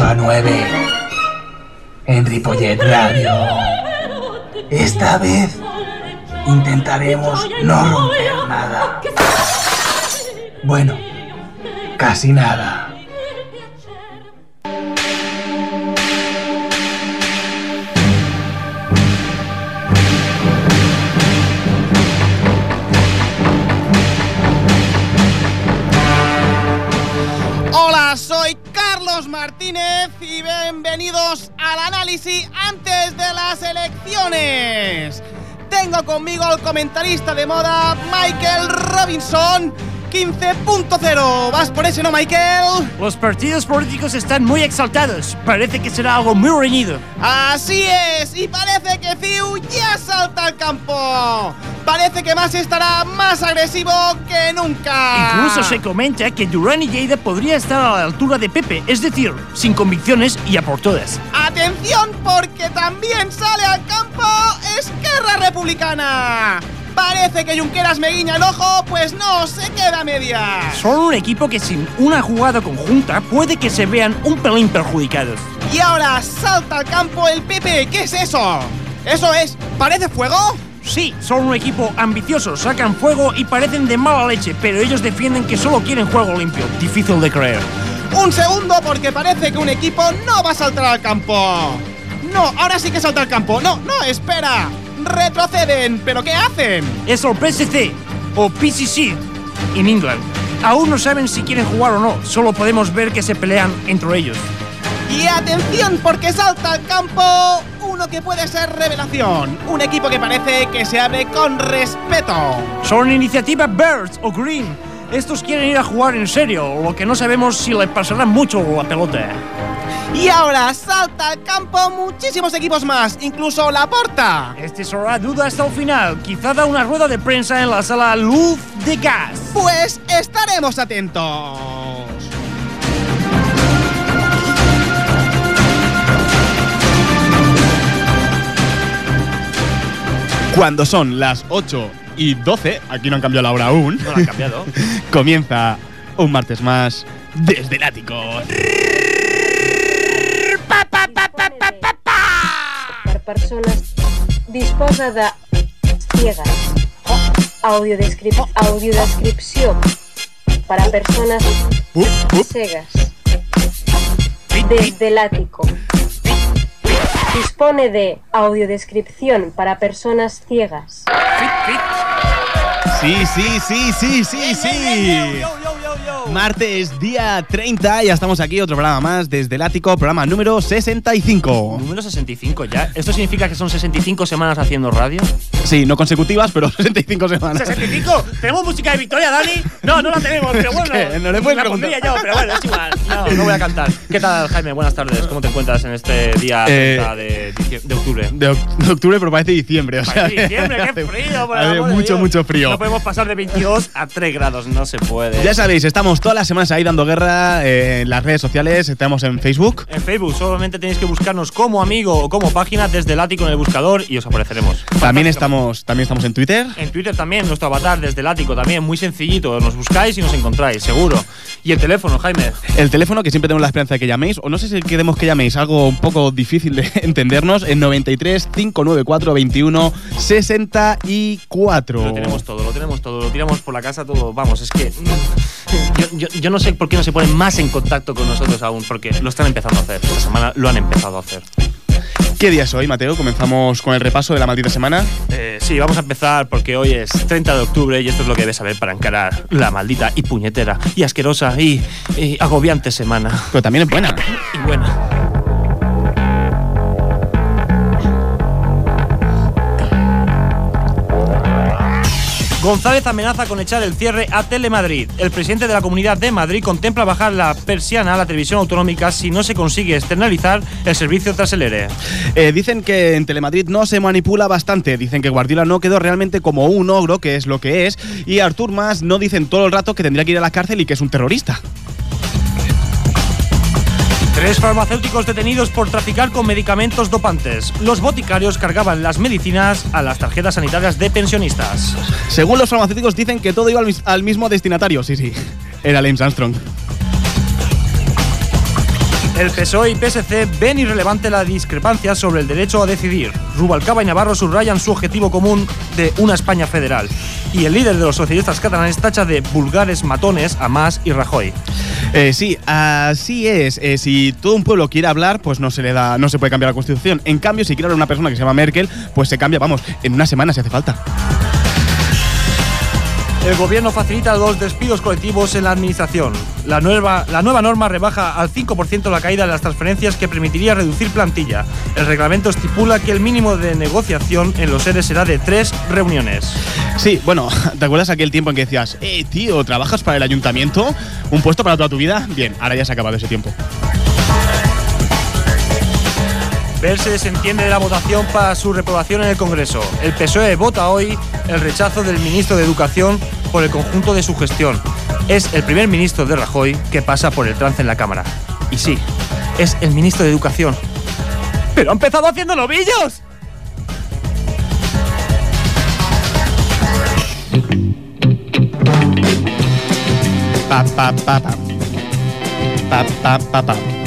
De 8 a 9. En Ripollet Radio. Esta vez intentaremos no romper nada. Bueno, casi nada. Tengo conmigo al comentarista de moda Michael Robinson 15.0. ¿Vas por ese, no, Michael? Los partidos políticos están muy exaltados. Parece que será algo muy reñido. Así es, y parece que Fiu ya salta al campo. Parece que más estará más agresivo que nunca. Incluso se comenta que Durán y Lleida podría estar a la altura de Pepe, es decir, sin convicciones y a por todas. Atención porque también sale al campo Esquerra Republicana. Parece que Junqueras me guiña el ojo, pues no, se queda a medias. Son un equipo que sin una jugada conjunta puede que se vean un pelín perjudicados. Y ahora salta al campo el Pepe, ¿qué es eso? ¿Eso es? ¿Parece fuego? Sí, son un equipo ambicioso, sacan fuego y parecen de mala leche, pero ellos defienden que solo quieren juego limpio. Difícil de creer. Un segundo porque parece que un equipo no va a saltar al campo. No, ahora sí que salta al campo. No, no, espera. Retroceden, pero ¿qué hacen? Es el PSC o PCC en England. Aún no saben si quieren jugar o no, solo podemos ver que se pelean entre ellos. Y atención porque salta al campo uno que puede ser revelación. Un equipo que parece que se abre con respeto. Son iniciativa Birds o Green. Estos quieren ir a jugar en serio, lo que no sabemos si le pasará mucho la pelota. Y ahora salta al campo muchísimos equipos más, incluso la porta. Este será duda hasta el final. Quizá da una rueda de prensa en la sala Luz de Gas. Pues estaremos atentos. Cuando son las 8 y 12, aquí no han cambiado la hora aún, No lo han cambiado. comienza un martes más desde el ático. per persones disposa de ciegas. Audiodescrip audiodescripció para personas cegas. Desde el ático. Dispone de audiodescripción para personas ciegas. Sí, sí, sí, sí, sí, sí. Martes, día 30, ya estamos aquí, otro programa más desde el ático, programa número 65. Número 65 ya. ¿Esto significa que son 65 semanas haciendo radio? Sí, no consecutivas, pero 65 semanas. ¿65? ¿Tenemos música de Victoria, Dani? No, no la tenemos, pero bueno. que no le puedes la preguntar. pondría yo, pero bueno, es igual. No, no voy a cantar. ¿Qué tal, Jaime? Buenas tardes. ¿Cómo te encuentras en este día Eh, 30 de, octubre? De, oc- de octubre, pero parece diciembre. O sea, Parece diciembre, qué frío, por mucho, Dios. mucho frío. No podemos pasar de 22 a 3 grados, no se puede. Ya sabéis, estamos todas las semanas ahí dando guerra eh, en las redes sociales, estamos en Facebook. En Facebook solamente tenéis que buscarnos como amigo o como página desde el ático en el buscador y os apareceremos. También estamos, también estamos en Twitter. En Twitter también, nuestro avatar desde el ático también, muy sencillito. Nos buscáis y nos encontráis, seguro. Y el teléfono, Jaime. El teléfono, que siempre tenemos la esperanza de que llaméis, o no sé si queremos que llaméis, algo un poco difícil de entendernos, en 93 594 21 64. Lo tenemos todo, lo tenemos todo, lo tiramos por la casa todo. Vamos, es que. mm, Yo, yo- yo no sé por qué no se ponen más en contacto con nosotros aún, porque lo están empezando a hacer. Esta semana lo han empezado a hacer. ¿Qué día es hoy, Mateo? Comenzamos con el repaso de la maldita semana. Eh, sí, vamos a empezar porque hoy es 30 de octubre y esto es lo que debes saber para encarar la maldita y puñetera y asquerosa y, y agobiante semana. Pero también es buena. Y buena. González amenaza con echar el cierre a Telemadrid. El presidente de la Comunidad de Madrid contempla bajar la persiana a la televisión autonómica si no se consigue externalizar el servicio tras el ERE. Eh, dicen que en Telemadrid no se manipula bastante. Dicen que Guardiola no quedó realmente como un ogro, que es lo que es. Y Artur Mas no dicen todo el rato que tendría que ir a la cárcel y que es un terrorista. Tres farmacéuticos detenidos por traficar con medicamentos dopantes. Los boticarios cargaban las medicinas a las tarjetas sanitarias de pensionistas. Según los farmacéuticos dicen que todo iba al, mis- al mismo destinatario. Sí, sí. Era James Armstrong. El PSOE y PSC ven irrelevante la discrepancia sobre el derecho a decidir. Rubalcaba y Navarro subrayan su objetivo común de una España federal. Y el líder de los socialistas catalanes tacha de vulgares matones a Mas y Rajoy. Eh, sí, así es. Eh, si todo un pueblo quiere hablar, pues no se le da, no se puede cambiar la constitución. En cambio, si quiere hablar una persona que se llama Merkel, pues se cambia, vamos, en una semana si hace falta. El gobierno facilita los despidos colectivos en la administración. La nueva, la nueva norma rebaja al 5% la caída de las transferencias que permitiría reducir plantilla. El reglamento estipula que el mínimo de negociación en los seres será de tres reuniones. Sí, bueno, ¿te acuerdas aquel tiempo en que decías, eh, tío, ¿trabajas para el ayuntamiento? ¿Un puesto para toda tu vida? Bien, ahora ya se ha acabado ese tiempo. Ver se desentiende de la votación para su reprobación en el Congreso. El PSOE vota hoy el rechazo del ministro de Educación por el conjunto de su gestión. Es el primer ministro de Rajoy que pasa por el trance en la Cámara. Y sí, es el ministro de Educación. ¡Pero ha empezado haciendo novillos! Pa, pa, pa, pa. Pa, pa, pa, pa.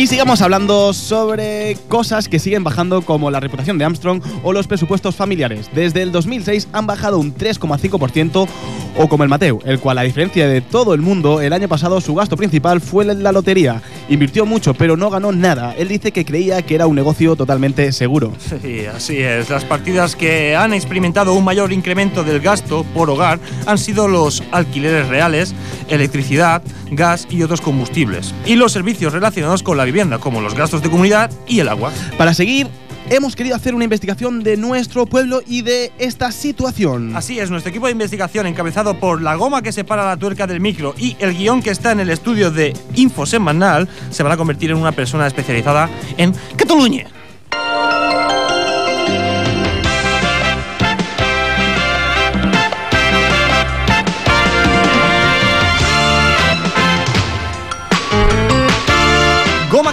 Y sigamos hablando sobre cosas que siguen bajando como la reputación de Armstrong o los presupuestos familiares. Desde el 2006 han bajado un 3,5% o como el Mateo, el cual a diferencia de todo el mundo, el año pasado su gasto principal fue la lotería. Invirtió mucho pero no ganó nada. Él dice que creía que era un negocio totalmente seguro. Sí, así es. Las partidas que han experimentado un mayor incremento del gasto por hogar han sido los alquileres reales, electricidad, gas y otros combustibles. Y los servicios relacionados con la vivienda, como los gastos de comunidad y el agua. Para seguir, hemos querido hacer una investigación de nuestro pueblo y de esta situación. Así es, nuestro equipo de investigación, encabezado por la goma que separa la tuerca del micro y el guion que está en el estudio de Info Semanal, se van a convertir en una persona especializada en Cataluña.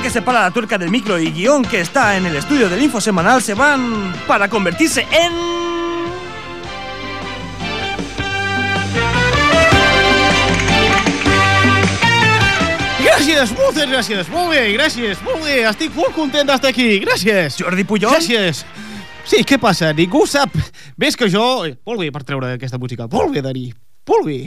Que separa la tuerca del micro y guion que está en el estudio del Info Semanal se van para convertirse en... Gràcies, moltes gràcies. Molt bé, gràcies, molt bé. Estic molt content d'estar aquí. Gràcies. Jordi Pujol? Gràcies. Sí, què passa? Ningú sap més que jo... Molt bé per treure aquesta música. Molt bé, Dani. Molt bé.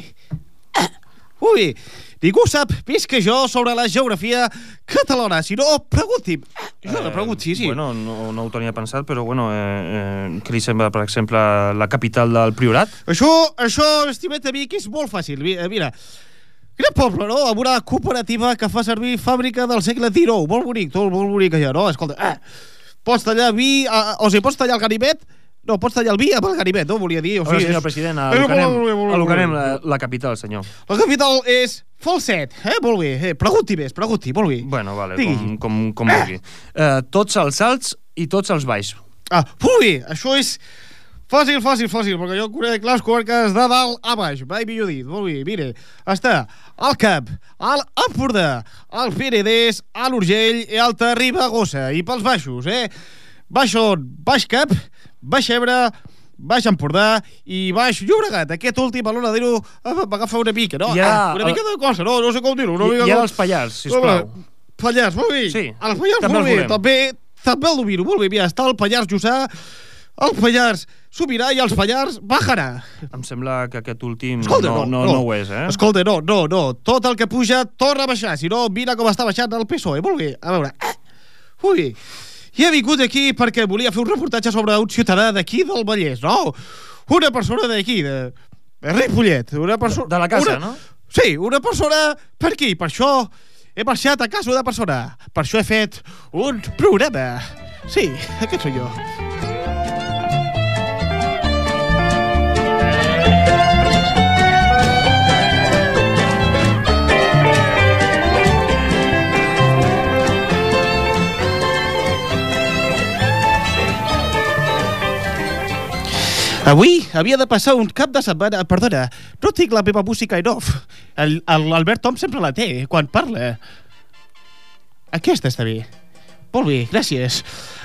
Molt bé. Ningú sap més que jo sobre la geografia catalana. Si no, pregunti'm. Jo la pregunto, sí, sí. Bueno, no, no ho tenia pensat, però bueno, eh, eh, què li sembla, per exemple, la capital del Priorat? Això, això, estimat amic, és molt fàcil. Eh, Mira, gran poble, no? Amb una cooperativa que fa servir fàbrica del segle XIX. Molt bonic, tot molt bonic allà, no? Escolta, eh, pots tallar vi... Eh, o sigui, pots tallar el ganivet... No, pots tallar el vi amb el ganivet, no? Volia dir. O Hola, sigui, senyor és- president, Eh, alocarem, la, la capital, senyor. La capital és Falset, eh? Molt bé. Eh, pregunti més, pregunti, molt bé. Bueno, vale, Digui. com, com, com vulgui. Eh, tots els alts i tots els baix. Ah, molt bé, això és fàcil, fàcil, fàcil, perquè jo conec les comarques de dalt a baix, mai millor dit. Molt bé, mire, està al Cap, al Empordà, al Penedès, a l'Urgell i al Ribagorça. I pels baixos, eh? Baix on? Baix Cap, Baix Ebre, Baix Empordà i Baix Llobregat. Aquest últim, a l'hora de dir-ho, eh, m'agafa una mica, no? Hi ha Ah, una mica de cosa, no? No sé com dir-ho. Una I, mica I ara com- els Pallars, sisplau. Pallars, molt bé. Sí, Els Pallars, també molt bé. També, també el domino, molt bé. Mira, està el Pallars Jussà, el Pallars Sobirà i els Pallars Bajarà. Em sembla que aquest últim Escolta, no, no, no, ho és, eh? Escolta, no, no, no. Tot el que puja torna a baixar. Si no, mira com està baixant el PSOE. Molt bé, a veure. Ui, i he vingut aquí perquè volia fer un reportatge sobre un ciutadà d'aquí del Vallès, no? Una persona d'aquí, de, de Ripollet. Una persona... De la casa, una, no? Sí, una persona per aquí. Per això he marxat a casa d'una persona. Per això he fet un programa. Sí, aquest soy jo. Avui havia de passar un cap de setmana... Perdona, no tinc la meva música en off. L'Albert Tom sempre la té, quan parla. Aquesta està bé. Molt bé, gràcies.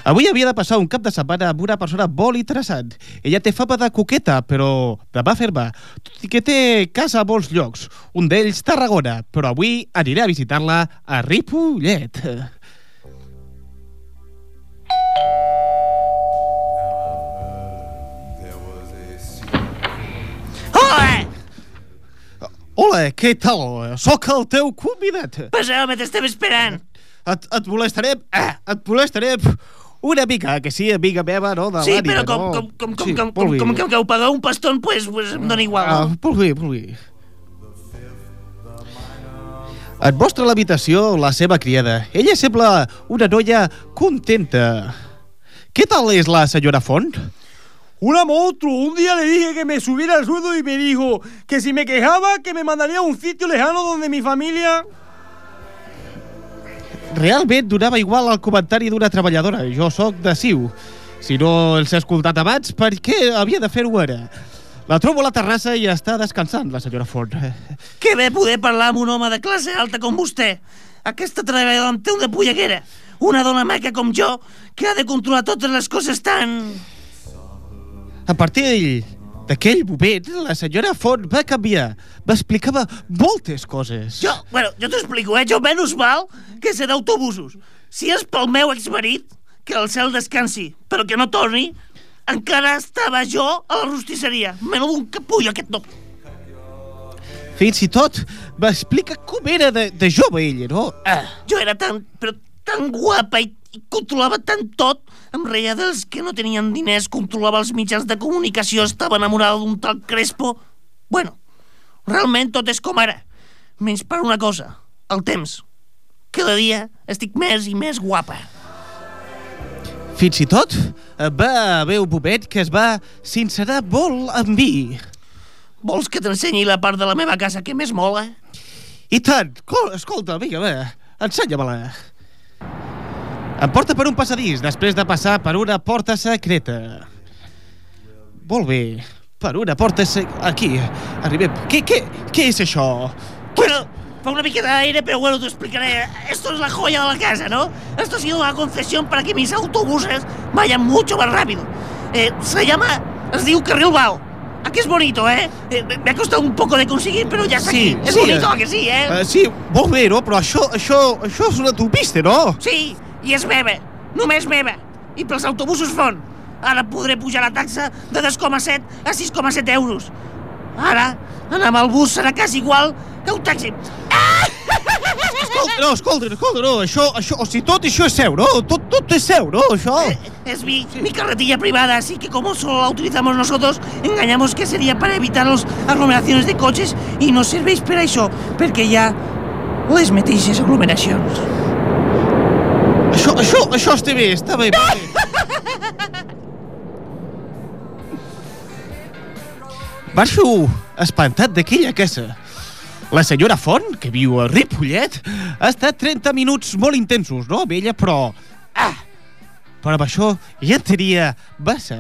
Avui havia de passar un cap de setmana amb una persona molt interessant. Ella té fama de coqueta, però de mà ferma, tot i que té casa a molts llocs. Un d'ells, Tarragona, però avui aniré a visitar-la a Ripollet. Hola, què tal? Sóc el teu convidat. Passa, home, t'estem esperant. Et, et molestaré... Eh, et molestaré una mica, que sí, amiga meva, no? De Sí, però com, no? com, com, com, Sí, com, com, com, com que ho pagueu un paston, pues, pues em dóna igual. Ah, molt bé. Et mostra l'habitació la seva criada. Ella sembla una noia contenta. Què tal és la senyora Font? Una monstruo. Un día le dije que me subiera al sueldo y me dijo que si me quejaba que me mandaría a un sitio lejano donde mi familia... Realment donava igual el comentari d'una treballadora. Jo sóc de Siu. Si no els he escoltat abans, per què havia de fer-ho ara? La trobo a la terrassa i està descansant, la senyora Font. Que bé poder parlar amb un home de classe alta com vostè. Aquesta treballadora em té una polleguera. Una dona maca com jo, que ha de controlar totes les coses tan... A partir d'aquell moment, la senyora Font va canviar. M'explicava moltes coses. Jo, bueno, jo t'ho explico, eh? Jo menys mal que sé d'autobusos. Si és pel meu exmarit, que el cel descansi, però que no torni, encara estava jo a la rostisseria. Menys un capullo aquest no. Fins i tot m'explica com era de, de jove ella, no? Ah, jo era tan, però tan guapa i controlava tant tot. Em reia dels que no tenien diners, controlava els mitjans de comunicació, estava enamorada d'un tal Crespo. Bueno, realment tot és com ara. Menys per una cosa, el temps. Cada dia estic més i més guapa. Fins i tot eh, va haver un moment que es va sincerar molt amb mi. Vols que t'ensenyi la part de la meva casa que més mola? I tant! Co- Escolta, vinga, va, ensenya-me-la. Em porta per un passadís després de passar per una porta secreta. Molt bé. Per una porta se... Aquí, arribem. Què, què, què és això? Bueno, fa una miqueta d'aire, pero bueno, te explicaré. Esto es la joya de la casa, ¿no? Esto ha sido una concesión para que mis autobuses vayan mucho más rápido. Eh, se llama... Es diu Carril Bao. Aquí es bonito, ¿eh? Eh, me- ha costado un poco de conseguir, pero ya está aquí. Es bonito, ¿a que sí, eh? Uh, sí, molt bé, no? Però això, això, això és una autopista, no? Sí, i és meva. Només meva. I pels autobusos font. Ara podré pujar la taxa de 2,7 a 6,7 euros. Ara, anar amb el bus serà quasi igual que un taxi. Escolta, no, escolta, escolta, no, això, això, o sigui, tot això és seu, no? Tot, tot és seu, no, això? Es mi, mi carretilla privada, así que como solo la utilizamos nosotros, engañamos que sería para evitar las aglomeraciones de coches y nos serveix per això, perquè hi ha les mateixes aglomeracions. Això, això, això està bé, està bé. Marxo espantat d'aquella casa. La senyora Font, que viu a Ripollet, ha estat 30 minuts molt intensos, no, amb ella, però... Ah! Però amb això ja en tenia massa.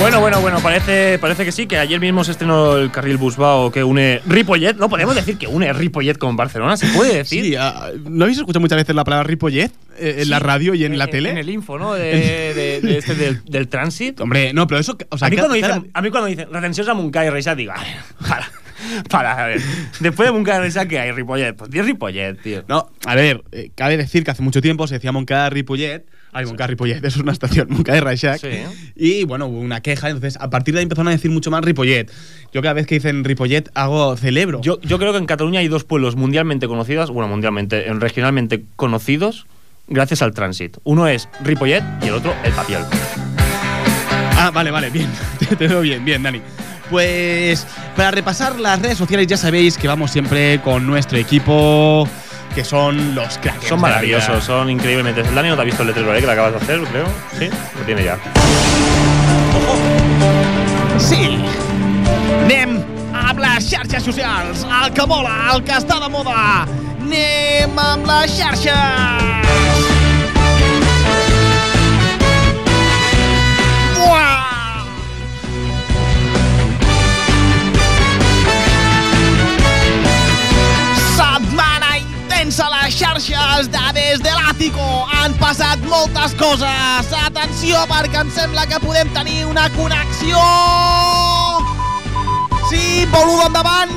Bueno, bueno, bueno, parece, parece que sí, que ayer mismo se estrenó el carril Busbao que une Ripollet. No podemos decir que une Ripollet con Barcelona, ¿se puede decir? Sí, ah, ¿no habéis escuchado muchas veces la palabra Ripollet eh, en Sí. la radio y en, la tele? En el info, ¿no? De, de- de este del, del tránsito. Hombre, no, pero eso... O sea, a, mí cada- cuando cada- dicen, a mí cuando dicen retencions a Montcada y Reixac, digo, "Ay, para, para, a ver. Después de Montcada y Reixac, ¿qué hay? Ripollet. Pues di Ripollet, tío. No, a ver, eh, cabe decir que hace mucho tiempo se decía Moncada Ripollet. Ay, Moncada Ripollet, es una estación, Moncada de Reixac. Sí. Y bueno, hubo una queja, entonces a partir de ahí empezaron a decir mucho más Ripollet. Yo cada vez que dicen Ripollet hago celebro. Yo, yo creo que en Cataluña hay dos pueblos mundialmente conocidos, bueno, mundialmente, en- regionalmente conocidos, gracias al tránsito. Uno es Ripollet y el otro el Papiol. Ah, vale, vale, bien. Te, te veo bien, bien, Dani. Pues para repasar las redes sociales ya sabéis que vamos siempre con nuestro equipo que son los cracks. Son maravillosos, son increíblemente. El Dani no te ha visto el letrero, ¿eh? Que lo acabas de hacer, creo. Sí, lo tiene ya. Sí. Anem amb les xarxes socials. El que mola, el que està de moda. Anem amb les xarxes. A les xarxes de Des de l'Àtico. Han passat moltes coses. Atenció, perquè em sembla que podem tenir una connexió. Sí, boludo endavant.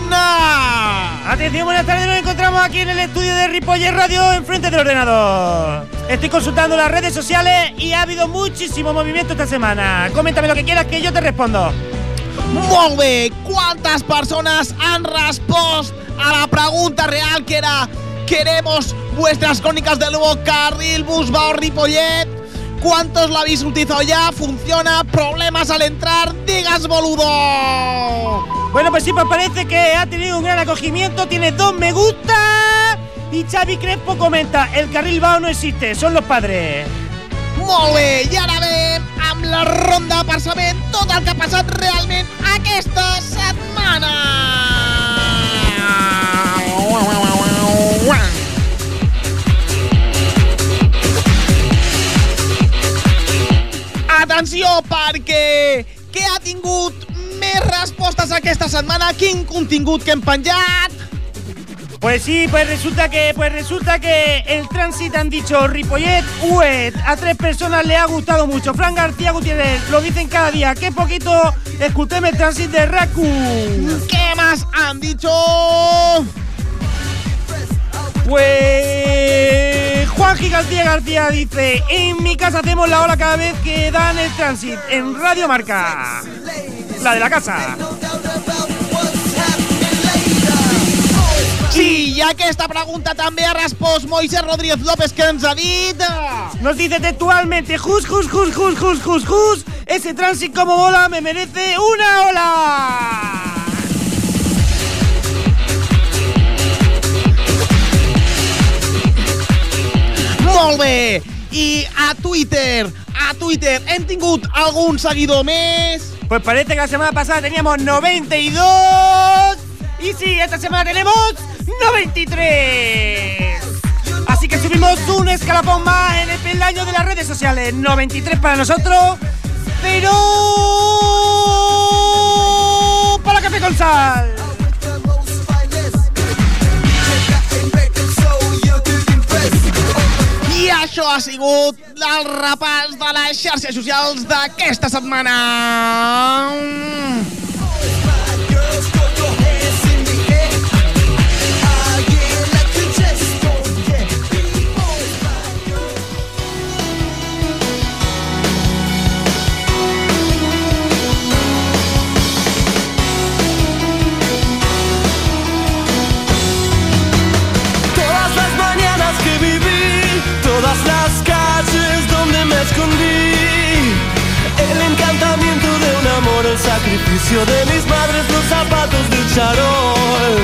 Atención, buenas tardes. Nos encontramos aquí en el estudio de Ripoller Radio, enfrente del ordenador. Estoy consultando las redes sociales y ha habido muchísimo movimiento esta semana. Coméntame lo que quieras que yo te respondo. Molt bé. Quantes persones han respost a la pregunta real que era queremos vuestras crónicas del nuevo carril Busbao Ripollet? ¿Cuántos lo habéis utilizado ya? ¿Funciona? ¿Problemas al entrar? ¡Digas, boludo! Bueno, pues sí, pues parece que ha tenido un gran acogimiento, tiene dos me gusta. Y Xavi Crespo comenta, el carril Bao no existe, son los padres. Molt bé, i ara ve amb la ronda per saber tot el que ha passat realment aquesta setmana. Atenció, perquè què ha tingut més respostes aquesta setmana? Quin contingut que hem penjat? Pues sí, pues resulta que, pues resulta que el tránsito han dicho Ripollet, Uet, a tres personas le ha gustado mucho. Fran García Gutiérrez, lo dicen cada día. Qué poquito escúcheme el tránsito de Raku. ¿Qué más han dicho? Pues Juanji García García dice, en mi casa hacemos la ola cada vez que dan el tránsito en Radio Marca. La de la casa. Sí, i aquesta pregunta també ha respost Moisés Rodríguez López, que ens ha dit... Nos dice textualmente, jus, jus, jus, jus, jus, jus, jus, ese tránsito como bola me merece una ola. I a Twitter, a Twitter, hem tingut algun seguidor més? Pues parece que la semana pasada teníamos 92 y sí, esta semana tenemos 93. Así que subimos un escalafón más en el peldaño de las redes sociales. 93 para nosotros, pero para café con sal. Això ha sigut el repàs de les xarxes socials d'aquesta setmana. El encantamiento de un amor, el sacrificio de mis madres, los zapatos del charol.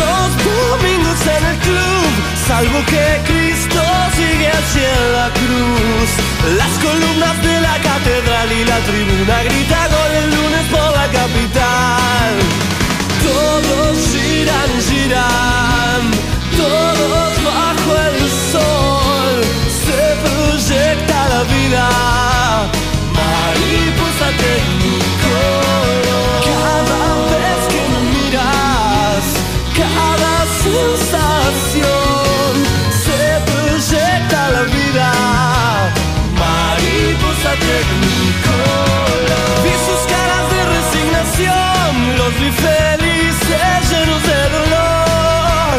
Los domingos en el club, salvo que Cristo sigue hacia la cruz. Las columnas de la catedral y la tribuna grita gol el lunes por la capital. Todos giran, giran, sus caras de resignación, los vi felices, llenos de dolor.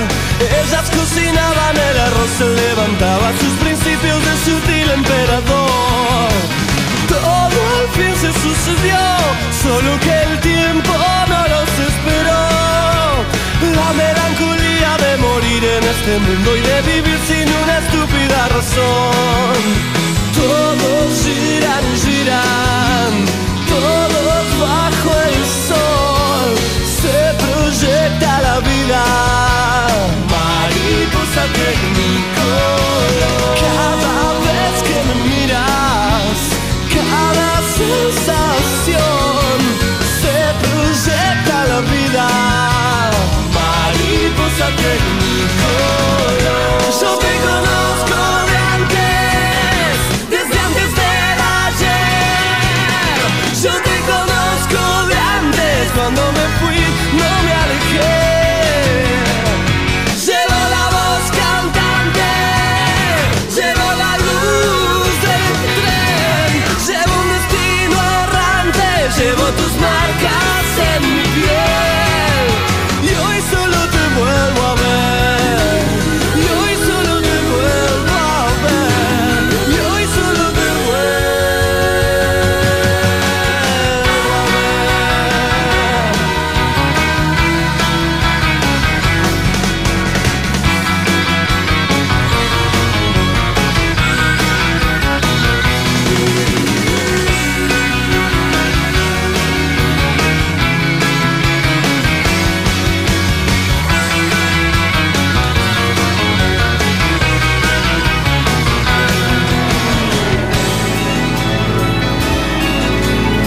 Ellas cocinaban el arroz, se levantaba sus principios de sutil emperador. Todo al fin se sucedió, solo que el tiempo no los esperó. La melancolía de morir en este mundo y de vivir sin una estúpida razón. saque mi color. Cada vez que me miras, cada sensación se proyecta la vida. Mariposa que mi color. Yo te conozco de antes, desde antes del ayer. Yo te conozco de antes cuando me fui.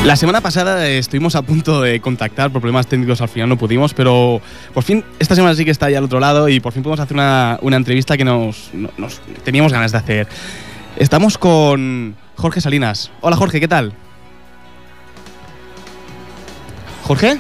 La semana pasada estuvimos a punto de contactar por problemas técnicos, al final no pudimos, pero por fin esta semana sí que está ahí al otro lado y por fin podemos hacer una, una entrevista que nos, no- nos teníamos ganas de hacer. Estamos con Jorge Salinas. Hola Jorge, ¿qué tal? ¿Jorge?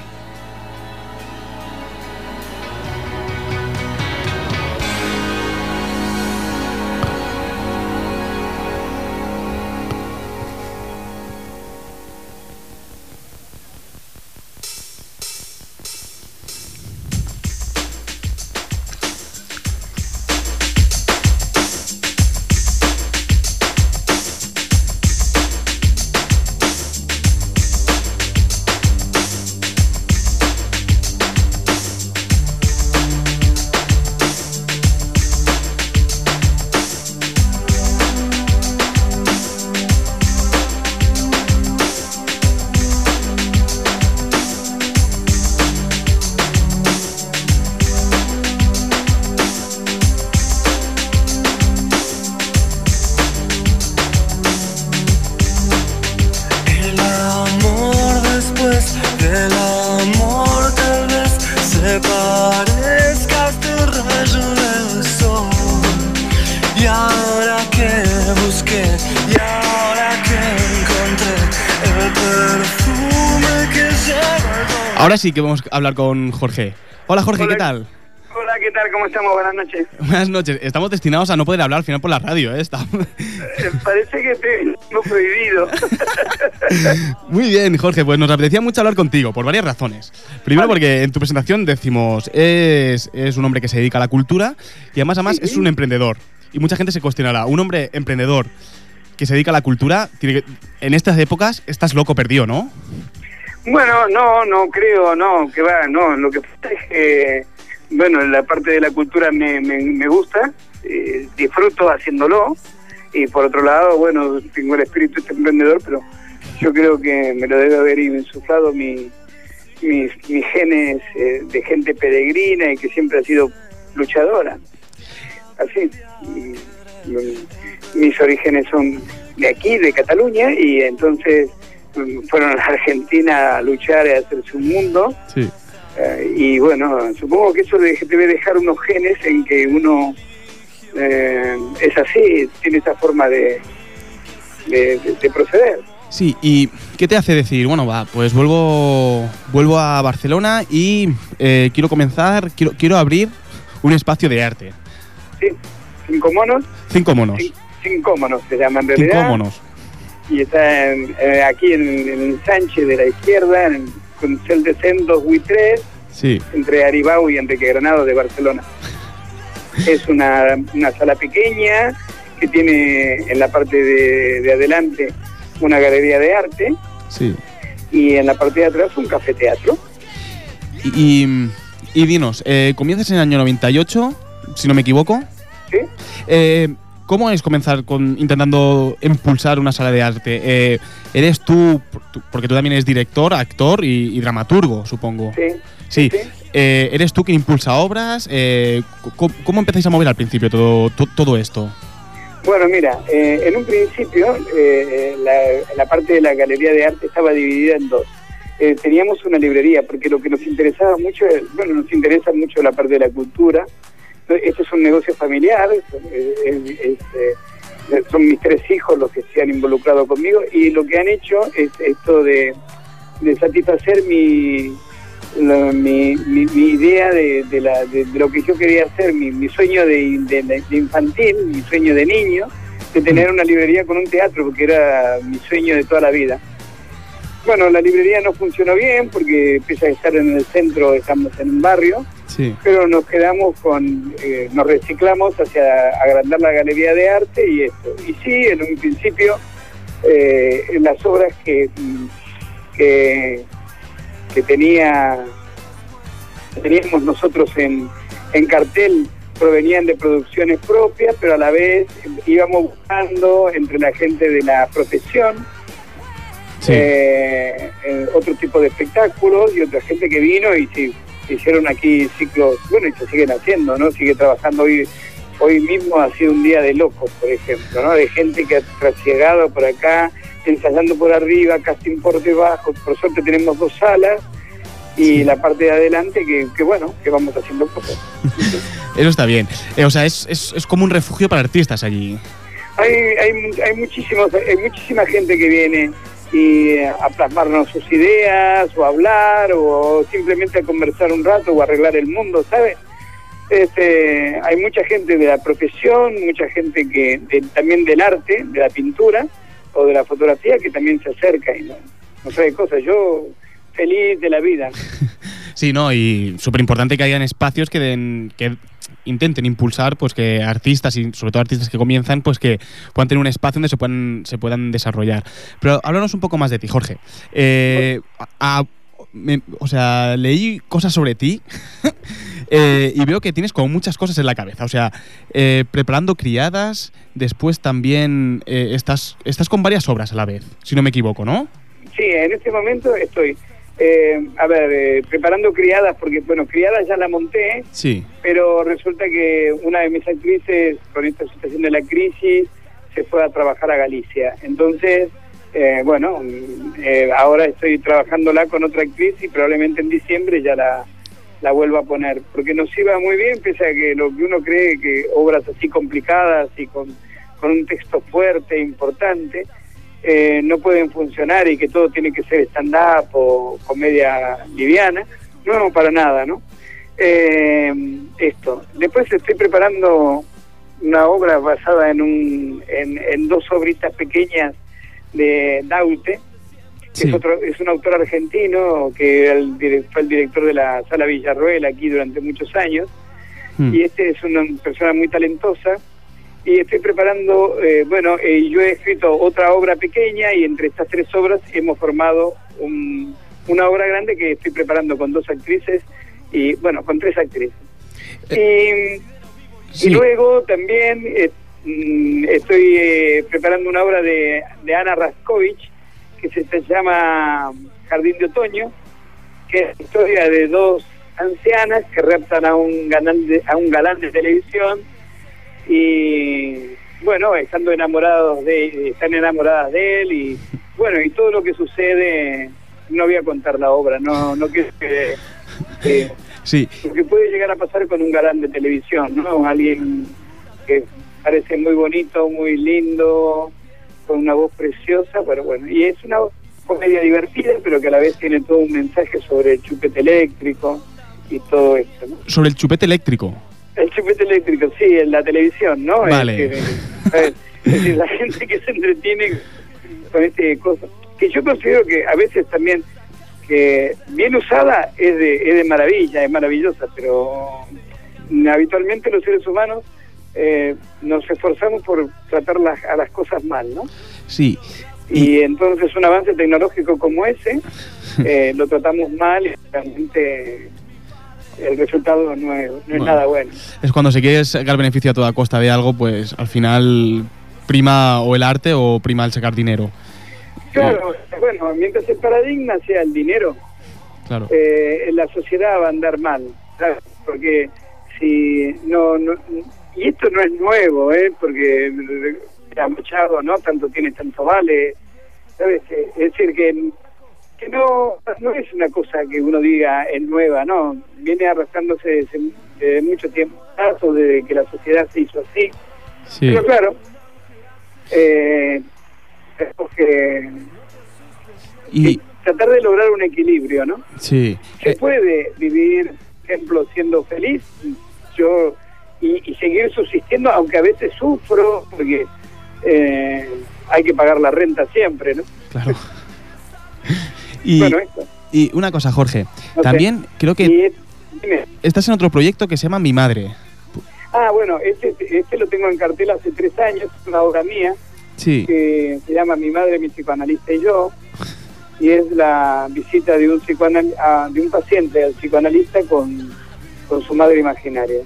Sí que vamos a hablar con Jorge. Hola Jorge, ¿qué Hola. tal? Hola, ¿qué tal? ¿Cómo estamos? Buenas noches. Buenas noches. Estamos destinados a no poder hablar al final por la radio, ¿eh? Está- Eh, Parece que tengo prohibido. Muy bien, Jorge, pues nos apetecía mucho hablar contigo por varias razones. Primero porque en tu presentación decimos, es, es un hombre que se dedica a la cultura y además, además es un emprendedor. Y mucha gente se cuestionará, un hombre emprendedor que se dedica a la cultura, tiene que- en estas épocas estás loco perdido, ¿no? Bueno, no, no creo, no, que va, no. Lo que pasa es que, bueno, la parte de la cultura me, me, me gusta, eh, disfruto haciéndolo. Y por otro lado, bueno, tengo el espíritu este emprendedor, pero yo creo que me lo debe haber insuflado mi, mis, mis genes eh, de gente peregrina y que siempre ha sido luchadora. Así. Y, mis orígenes son de aquí, de Cataluña, y entonces fueron a la Argentina a luchar y a hacerse un mundo. Sí. Eh, y bueno, supongo que eso de- debe dejar unos genes en que uno eh, es así, tiene esa forma de, de, de- de proceder. Sí, ¿y qué te hace decir, bueno, va, pues vuelvo, vuelvo a Barcelona y eh, quiero comenzar, quiero, quiero abrir un espacio de arte? ¿sí? Cinco monos, Cinco monos. cin- cinco monos se llama en Cinco realidad. monos. Y está en- eh, aquí en, Sánchez de la izquierda, en, con Cel de Cen 2 y 3, Sí. entre Aribau y Enrique Granado de Barcelona. Es una, una sala pequeña que tiene en la parte de, de adelante una galería de arte Sí. y en la parte de atrás un café teatro. Y, y, y dinos, eh, comienzas en el año 98, si no me equivoco. ¿sí? Eh, ¿Cómo es comenzar con intentando impulsar una sala de arte? Eh, ¿Eres tú, porque tú también eres director, actor y, y dramaturgo, supongo? Sí. Sí. sí. Eh, ¿Eres tú quien impulsa obras? Eh, ¿cómo, cómo empezáis a mover al principio todo, to- todo esto? Bueno, mira, eh, en un principio eh, la, la parte de la galería de arte estaba dividida en dos. Eh, teníamos una librería, porque lo que nos interesaba mucho, bueno, nos interesa mucho la parte de la cultura. Este es un negocio familiar, es- eh, son mis tres hijos los que se han involucrado conmigo y lo que han hecho es esto de, satisfacer mi, mi, idea de, la- lo que yo quería hacer, mi, sueño de infantil, mi sueño de niño, de tener una librería con un teatro, porque era mi sueño de toda la vida. Bueno, la librería no funcionó bien porque pese a estar en el centro, estamos en un barrio, Sí. pero nos quedamos con, eh, nos reciclamos hacia agrandar la galería de arte y esto. Y sí, en un principio, eh, en las obras que, que, que tenía, teníamos nosotros en, en cartel provenían de producciones propias, pero a la vez íbamos buscando entre la gente de la profesión Sí. eh, eh, otro tipo de espectáculos y otra gente que vino y se hicieron aquí ciclos, bueno, y se siguen haciendo, ¿no? Sigue trabajando hoy. Hoy mismo ha sido un día de locos, por ejemplo, ¿no? De gente que ha trasiegado por acá ensayando por arriba, casting por debajo. Por suerte tenemos dos salas y la parte de adelante que, que, bueno, que vamos haciendo cosas. Eso está bien. Eh, o sea, es, es, es como un refugio para artistas allí. Hay, hay, hay, muchísimos, hay muchísima gente que viene y a plasmarnos sus ideas o hablar o simplemente a conversar un rato o arreglar el mundo, ¿sabes? Este, hay mucha gente de la profesión, mucha gente que de- también del arte, de la pintura o de la fotografía que también se acerca y no, no sabe cosas. Yo feliz de la vida. Sí, no, y súper importante que hayan espacios que den, que intenten impulsar, pues que artistas y sobre todo artistas que comienzan, pues que puedan tener un espacio donde se puedan, se puedan desarrollar. Pero háblanos un poco más de ti, Jorge. Eh, o sea, leí cosas sobre ti eh, y veo que tienes como muchas cosas en la cabeza. O sea, eh, preparando criadas, después también eh, estás, estás con varias obras a la vez, si no me equivoco, ¿no? Sí, en este momento estoy, eh, a ver, eh, preparando criadas, porque bueno, criadas ya la monté, Sí. pero resulta que una de mis actrices, con esta situación de la crisis, se fue a trabajar a Galicia. Entonces, eh, bueno, eh, ahora estoy trabajándola con otra actriz y probablemente en diciembre ya la, la vuelva a poner, porque nos iba muy bien, pese a que lo que uno cree que obras así complicadas y con, con un texto fuerte, importante, eh, no pueden funcionar y que todo tiene que ser stand-up o comedia liviana. No, para nada, ¿no? Eh, esto. Después estoy preparando una obra basada en, un, en, en dos obritas pequeñas de Daute, que Sí. es, otro, es un autor argentino que era el fue el director de la Sala Villarroel aquí durante muchos años Hmm. y este es una persona muy talentosa y estoy preparando, eh, bueno, eh, yo he escrito otra obra pequeña y entre estas tres obras hemos formado un- una obra grande que estoy preparando con dos actrices y, bueno, con tres actrices. Y, sí. y luego también eh, mm, estoy eh, preparando una obra de, de Ana Raskovich que se, se llama Jardín de Otoño, que es la historia de dos ancianas que raptan a un galán de, a un galán de televisión y bueno, estando enamorados de están enamoradas de él y bueno, y todo lo que sucede no voy a contar la obra, no no quiero que, Sí. lo que puede llegar a pasar con un galán de televisión, ¿no? Alguien que parece muy bonito, muy lindo, con una voz preciosa, pero bueno, y es una comedia divertida, pero que a la vez tiene todo un mensaje sobre el chupete eléctrico y todo esto, ¿no? Sobre el chupete eléctrico. El chupete eléctrico, sí, en la televisión, ¿no? Vale. Es. Es la gente que se entretiene con este cosa, que yo considero que a veces también que bien usada es de, es de maravilla, es maravillosa, pero habitualmente los seres humanos eh, nos esforzamos por tratar las, a las cosas mal, ¿no? Sí. Y entonces un avance tecnológico como ese eh, lo tratamos mal y realmente el resultado no es, no es Bueno. nada bueno. Es cuando se quiere sacar beneficio a toda costa de algo, pues al final prima o el arte o prima el sacar dinero. Claro, bueno, mientras el paradigma sea el dinero, Claro. eh, la sociedad va a andar mal, ¿sabes? Porque si no, no y esto no es nuevo, ¿eh? Porque ya Machado, ¿no? Tanto tiene, tanto vale, ¿sabes? Eh, Es decir, que, que no, no es una cosa que uno diga es nueva, ¿no? Viene arrastrándose desde, desde mucho tiempo, desde que la sociedad se hizo así. Sí. Pero claro, eh, que Y tratar de lograr un equilibrio, ¿no? sí. Se Eh, puede vivir, por ejemplo, siendo feliz, yo y, y seguir subsistiendo, aunque a veces sufro, porque eh, hay que pagar la renta siempre, ¿no? claro. Y, bueno, esto. y una cosa, Jorge. También creo que es- estás en otro proyecto que se llama Mi Madre. Ah, bueno, este, este lo tengo en cartel hace tres años, es una obra mía Sí. que se llama Mi madre, mi psicoanalista y yo, y es la visita de un psicoanal de un paciente al psicoanalista con, con su madre imaginaria.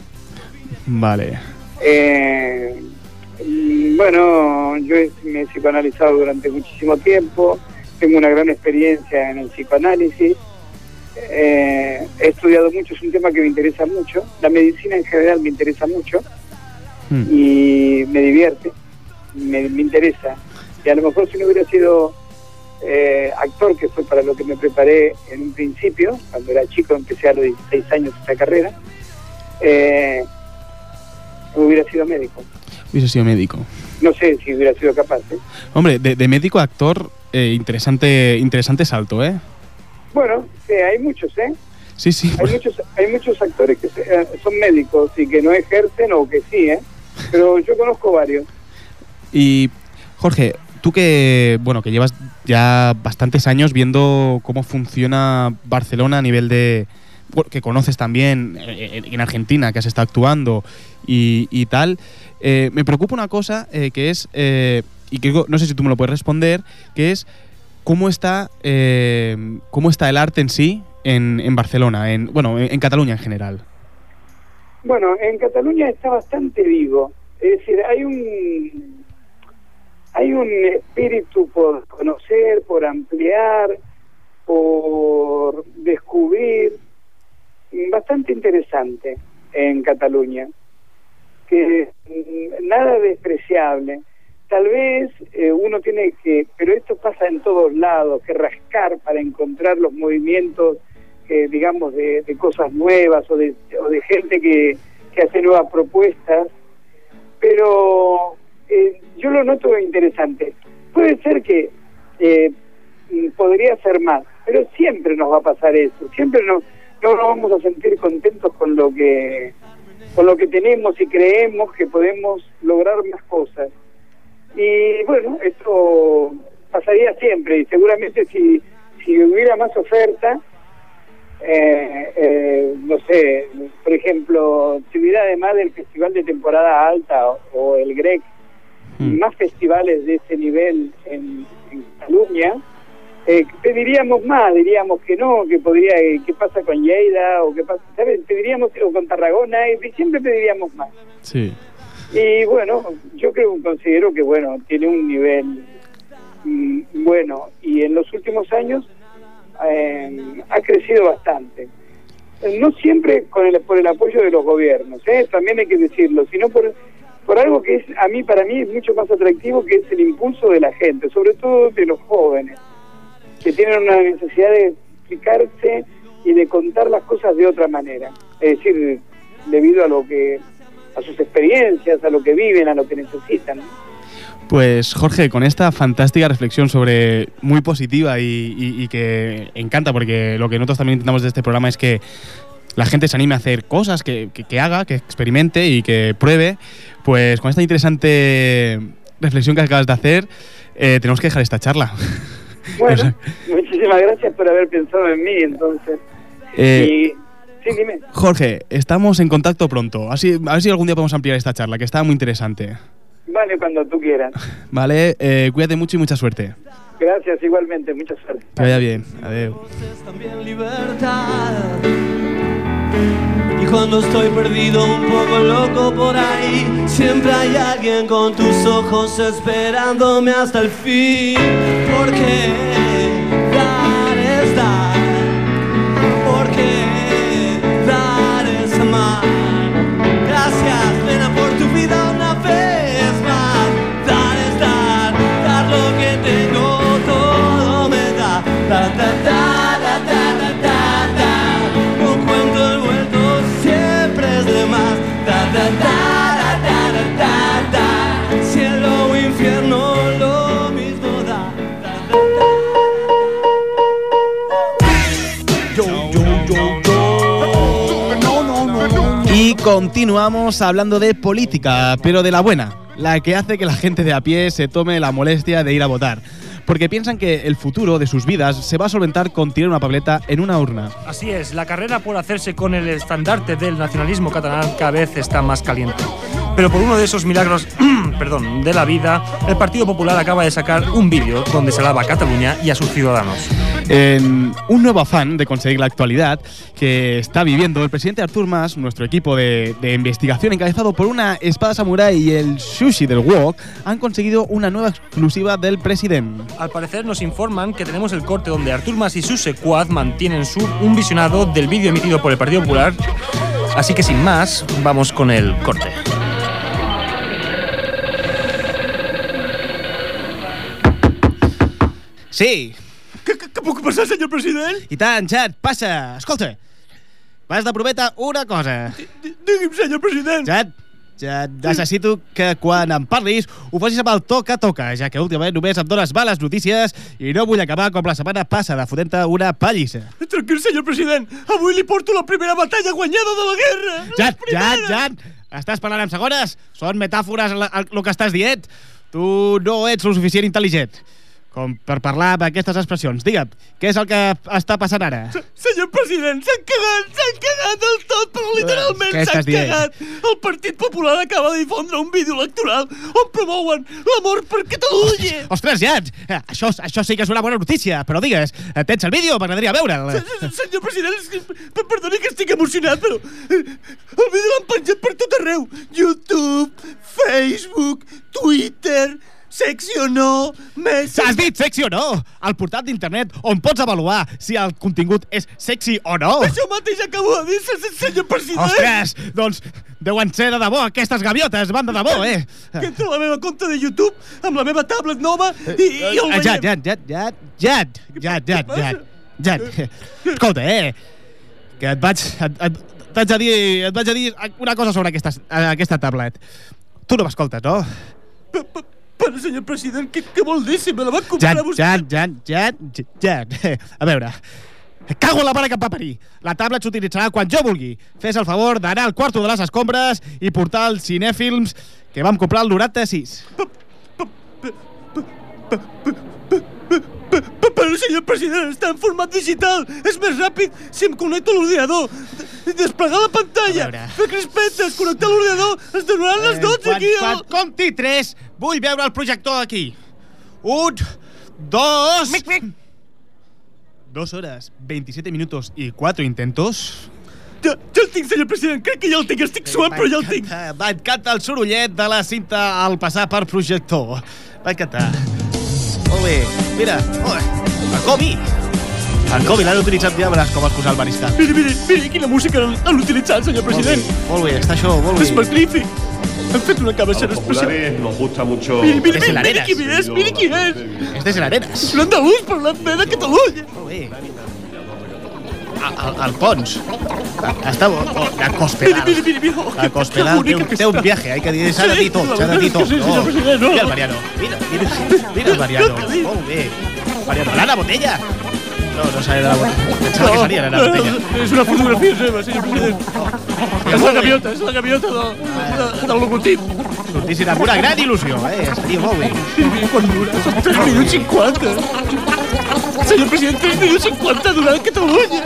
Vale. Eh, bueno, yo me he psicoanalizado durante muchísimo tiempo, tengo una gran experiencia en el psicoanálisis, eh, he estudiado mucho, es un tema que me interesa mucho, la medicina en general me interesa mucho Mm. y me divierte, me, me interesa Y a lo mejor si no hubiera sido eh, actor, que fue para lo que me preparé en un principio, cuando era chico, empecé a los 16 años esta carrera, eh, hubiera sido médico. Hubiese sido médico. No sé si hubiera sido capaz. ¿eh? Hombre, de, de médico a actor, eh, interesante, interesante salto, ¿eh? Bueno, sí, hay muchos, ¿eh? Sí, sí. Hay muchos, hay muchos actores que se- eh, son médicos y que no ejercen o que sí, ¿eh? Pero yo conozco varios. Y Jorge, tú que bueno que llevas ya bastantes años viendo cómo funciona Barcelona a nivel de que conoces también eh, en Argentina que has estado actuando y, y tal, eh, me preocupa una cosa eh, que es eh, y que no sé si tú me lo puedes responder, que es cómo está eh, cómo está el arte en sí en, en Barcelona, en bueno en, en Cataluña en general. Bueno, en Cataluña está bastante vivo. Es decir, hay un hay un espíritu por conocer, por ampliar, por descubrir, bastante interesante en Cataluña, que mm, nada despreciable. Tal vez eh, uno tiene que, pero esto pasa en todos lados, que rascar para encontrar los movimientos, eh, digamos, de, cosas nuevas o de, o de gente que, hace nuevas propuestas, pero eh, yo lo noto interesante. Puede ser que podría ser más, pero siempre nos va a pasar eso, siempre nos, no nos vamos a sentir contentos con lo que con lo que tenemos y creemos que podemos lograr más cosas. Y bueno, esto pasaría siempre y seguramente si, si hubiera más oferta, eh, eh, no sé, por ejemplo, si hubiera además del festival de temporada alta o, o el GREC, más festivales de ese nivel en, en Cataluña, eh, pediríamos más, diríamos que no, que podría, eh, qué pasa con Lleida o qué pasa, ¿sabes? Pediríamos, o con Tarragona, y siempre pediríamos más. Sí. Y bueno, yo creo, considero que bueno, tiene un nivel mm, bueno y en los últimos años eh, ha crecido bastante. No siempre con el, por el apoyo de los gobiernos, ¿eh? también hay que decirlo, sino por, por algo que es a mí para mí es mucho más atractivo que es el impulso de la gente, sobre todo de los jóvenes, que tienen una necesidad de explicarse y de contar las cosas de otra manera, es decir, debido a lo que a sus experiencias, a lo que viven, a lo que necesitan. Pues Jorge, con esta fantástica reflexión sobre muy positiva y, y- y que encanta, porque lo que nosotros también intentamos de este programa es que la gente se anime a hacer cosas, que, que- que haga, que experimente y que pruebe. Pues con esta interesante reflexión que acabas de hacer, eh, tenemos que dejar esta charla. Bueno, muchísimas gracias por haber pensado en mí, entonces. Eh, y, sí, dime. Jorge, estamos en contacto pronto. Así, a ver si algún día podemos ampliar esta charla, que está muy interesante. Vale, cuando tú quieras. Vale, eh, cuídate mucho y mucha suerte. Gracias, igualmente, mucha suerte. Que vaya bien. Adiós. también libertad. Y cuando estoy perdido, un poco loco por ahí, siempre hay alguien con tus ojos esperándome hasta el fin. Porque dar es dar, continuamos hablando de política, pero de la buena, la que hace que la gente de a pie se tome la molestia de ir a votar. Porque piensan que el futuro de sus vidas se va a solventar con tirar una papeleta en una urna. Así es, la carrera por hacerse con el estandarte del nacionalismo catalán cada vez está más caliente. Pero por uno de esos milagros, perdón, de la vida, el Partido Popular acaba de sacar un vídeo donde se alaba a Cataluña y a sus ciudadanos. En un nuevo afán de conseguir la actualidad que está viviendo el presidente Artur Mas, nuestro equipo de, de investigación encabezado por una espada samurai y el sushi del wok, han conseguido una nueva exclusiva del presidente. Al parecer nos informan que tenemos el corte donde Artur Mas y su secuaz mantienen su, un visionado del vídeo emitido por el Partido Popular. Así que sin más, vamos con el corte. Sí, Què, què, què puc passar, senyor president? i tant, Jad, passa. Escolta, m'has de prometre una cosa. Di- Digui'm, senyor president. Jad, ja necessito que quan em parlis ho facis amb el toca toca, ja que últimament només em dones males notícies i no vull acabar com la setmana passada fotent-te una pallissa. Tranquil, senyor president. Avui li porto la primera batalla guanyada de la guerra. La Jan, Jan, Jan, estàs parlant amb segones? Són metàfores el, el, el que estàs dient? Tu no ets lo suficient intel·ligent com per parlar amb aquestes expressions. Digue'm, què és el que està passant ara? Senyor president, s'han cagat, s'han cagat del tot, però literalment s'han cagat. El Partit Popular acaba de difondre un vídeo electoral on promouen l'amor per Catalunya. Ostres, Jan, eh, això, això sí que és una bona notícia, però digues, eh, tens el vídeo? M'agradaria veure'l. Se- se- Senyor president, perdoni que estic emocionat, però eh, el vídeo l'han penjat per tot arreu. YouTube, Facebook, Twitter, secció no, S'has Messenger... dit sexy o no? El portal d'internet on pots avaluar si el contingut és sexy o no. Això mateix acabo de dir, se- se- senyor president. Ostres, doncs deuen ser de debò, aquestes gaviotes, van de debò, eh? Que entra a la meva compte de YouTube amb la meva tablet nova i, i el Eh, Jad, veiem. Jad, Jad, Jad, Jad, Jad, Jad, Jad, Jad. Escolta, eh, que et vaig, et, et, t'haig de dir, et vaig a dir una cosa sobre aquesta, aquesta tablet. Tu no m'escoltes, no? Pe- pe- Però, senyor president, què, què vol dir si me la va comprar Jad, vostè? Jad, Jad, Jad, Jad. A veure, cago en la mare que em va parir. La tablet s'utilitzarà quan jo vulgui. Fes el favor d'anar al quarto de les escombres i portar els cinèfilms que vam comprar el 96. Senyor president, està en format digital. És més ràpid si em connecto a l'ordinador. Desplegar la pantalla, fer crispetes, connectar l'ordinador, es donaran les 12 quan, aquí. quan al- compti 3, vull veure el projector aquí. Un, dos... Mic, mic. Dos horas, 27 minutos y cuatro intentos. Ja, ja el tinc, senyor president. Crec que ja el tinc. Estic suat, però ja el tinc. M'encanta, M'encanta el sorollet de la cinta al passar per projector. M'encanta. Molt bé. Mira, oh, el Kobe. El Kobe l'han utilitzat ja, veràs com exposar el mariscal. Miri, miri, miri quina música han, utilitzat, senyor Molt bé, president. molt bé, està això, molt És bé. magnífic. Han fet una A cabecera especial. nos gusta mucho. Miri, miri, Des de miri, miri qui és, miri qui és. És l'Arenas. Un andalús parlant bé de Catalunya. Molt bé. El, el Pons. Està bo. Oh, la Cospedal. miri, miri, mira. oh, La Cospedal té un, té un viaje, hay que dir, s'ha de dir tot, s'ha de dir és tot. no. Mira el Mariano, mira, mira, mira el Mariano. Molt bé. Mariano, l'Anna Botella. No, no sabia de la Botella. Pensava que seria l'Anna Botella. No, és una fotografia seva, senyor president. És la gaviota, és la gaviota del, de, del logotip. Sortissin amb una gran il·lusió, eh? Estaria molt bé. Mira, mira quan dura, són 3 minuts 50. Senyor president, 3 minuts 50 durant Catalunya.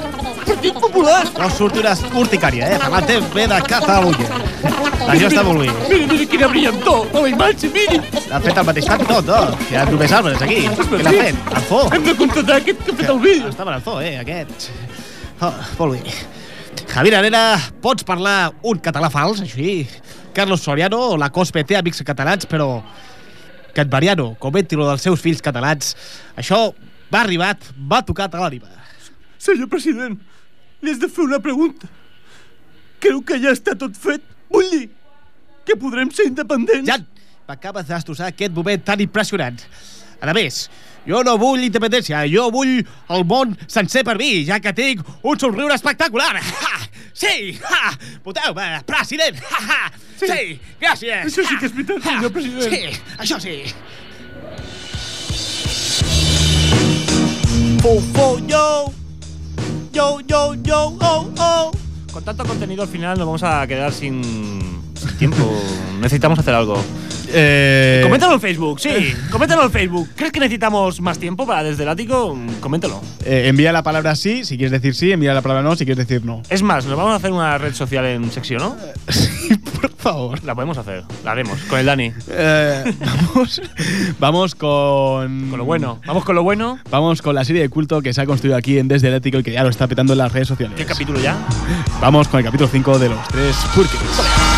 Partit Popular. No surti una urticària, eh? Parlant bé de Catalunya. Això està molt bé. Miri, miri quina brillantor a la imatge, miri. L'ha fet al mateix temps tot, no? Hi ha només arbres aquí. Què l'ha fet? El fo. Hem de contratar aquest que ha fet el vídeo. Estava en el fo, eh, aquest. Oh, molt bé. Javier Arena, pots parlar un català fals, així? Carlos Soriano, la COSPE té amics catalans, però Cat Mariano comenti lo dels seus fills catalans. Això va arribat, va tocat a l'ànima. Senyor president, li has de fer una pregunta. Creu que ja està tot fet? Vull dir que podrem ser independents? Jan, m'acabes de destrossar aquest moment tan impressionant. A més, jo no vull independència, jo vull el món sencer per mi, ja que tinc un somriure espectacular. Ha! Sí! Ha! Voteu-me, president! Ha! Ha! Sí, gràcies! Això sí que és veritat, senyor president. Sí, això sí. Fo, fo, yo. Yo, yo, yo, oh, oh. Con tanto contenido al final nos vamos a quedar sin tiempo. Necesitamos hacer algo. Eh... Coméntalo en Facebook, sí. Coméntalo en Facebook. ¿Crees que necesitamos más tiempo para desde el ático? Coméntalo. Eh, envía la palabra sí, si quieres decir sí, envía la palabra no, si quieres decir no. Es más, nos vamos a hacer una red social en Sexio, ¿no? Por favor. La podemos hacer. La haremos. Con el Dani. Eh, vamos, vamos con. Con lo bueno. Vamos con lo bueno. Vamos con la serie de culto que se ha construido aquí en Desde el Ético y que ya lo está petando en las redes sociales. ¿Qué capítulo ya? Vamos con el capítulo 5 de los tres Purkets.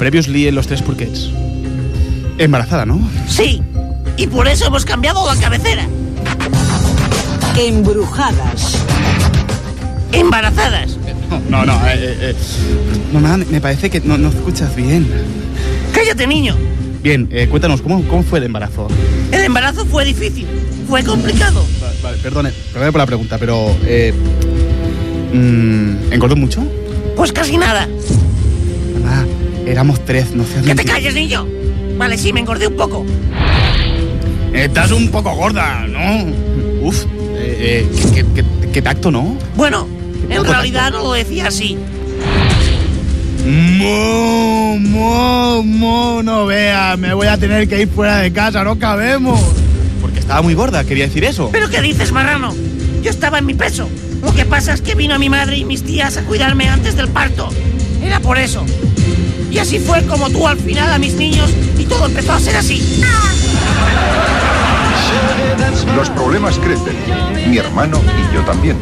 Previously en los tres Purkets. Embarazada, ¿no? Sí, y por eso hemos cambiado la cabecera. Embrujadas. Embarazadas. No, no, eh, eh, eh. Mamá, me parece que no, no escuchas bien. Cállate, niño. Bien, eh, cuéntanos, ¿cómo, ¿cómo fue el embarazo? El embarazo fue difícil, fue complicado. Vale, vale, perdone, perdone por la pregunta, pero... Eh, mm, ¿Engordó mucho? Pues casi nada. Éramos tres, no seas ¡Que te calles, niño! Vale, sí, me engordé un poco. Estás un poco gorda, ¿no? Uf, eh, eh, qué, qué- qué- qué tacto, ¿no? Bueno, en realidad no lo decía así. Mo, mo, mo, no veas, me voy a tener que ir fuera de casa, no cabemos. Porque estaba muy gorda, quería decir eso. ¿Pero qué dices, marrano? Yo estaba en mi peso. Lo que pasa es que vino mi madre y mis tías a cuidarme antes del parto. Era por eso. Y así fue como tú al final a mis niños y todo empezó a ser así. Los problemas crecen. Mi hermano y yo también.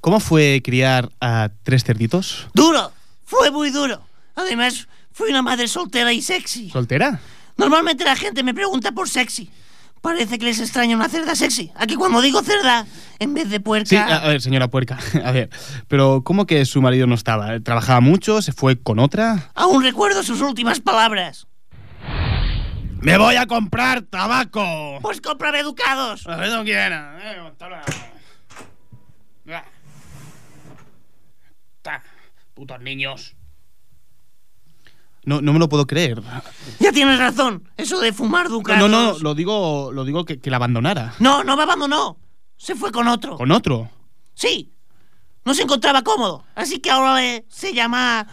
¿Cómo fue criar a tres cerditos? Duro. Fue muy duro. Además, fui una madre soltera y sexy. ¿Soltera? Normalmente la gente me pregunta por sexy. Parece que les extraña una cerda sexy. Aquí cuando digo cerda, en vez de puerca... Sí, a, ver, señora puerca, a ver, pero ¿cómo que su marido no estaba? ¿Trabajaba mucho? ¿Se fue con otra? Aún recuerdo sus últimas palabras. ¡Me voy a comprar tabaco! Pues cómprame educados. A ver, no quiera. Putos niños. No, no me lo puedo creer. Ya tienes razón. Eso de fumar ducados... No, no, lo digo, lo digo que, que la abandonara. No, no me abandonó. Se fue con otro. ¿Con otro? Sí. No se encontraba cómodo. Así que ahora le- se llama...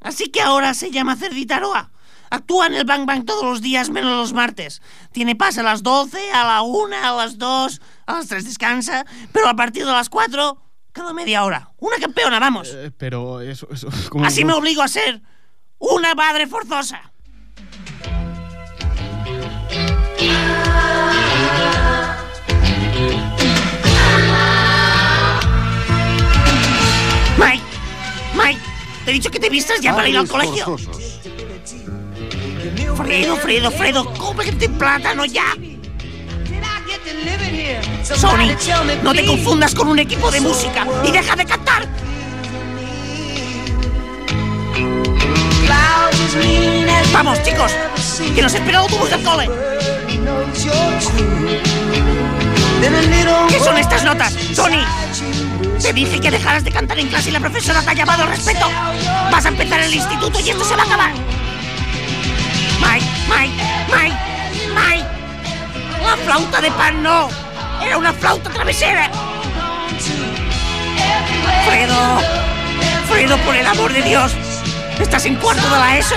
Así que ahora se llama Cerdita Roa. Actúa en el Bang Bang todos los días menos los martes. Tiene pase a las 12, a la 1, a las 2, a las 3 descansa, pero a partir de las 4, cada media hora. Una campeona, vamos. Eh, pero eso, eso ¿cómo- Así me obligo a ser una madre forzosa. Mike, Mike, te he dicho que te vistas ya para ir al colegio. Fredo, Fredo, Fredo, cómprate plátano ya. Sony, no te confundas con un equipo de música y deja de cantar. Vamos, chicos, que nos espera el autobús del cole. ¿Qué son estas notas, Sony? Te dije que dejaras de cantar en clase y la profesora te ha llamado al respeto. Vas a empezar el instituto y esto se va a acabar. Mike, Mike, Mike, Mike. La flauta de pan no. Era una flauta travesera. Fredo. Fredo, por el amor de Dios. Estás en cuarto de la ESO.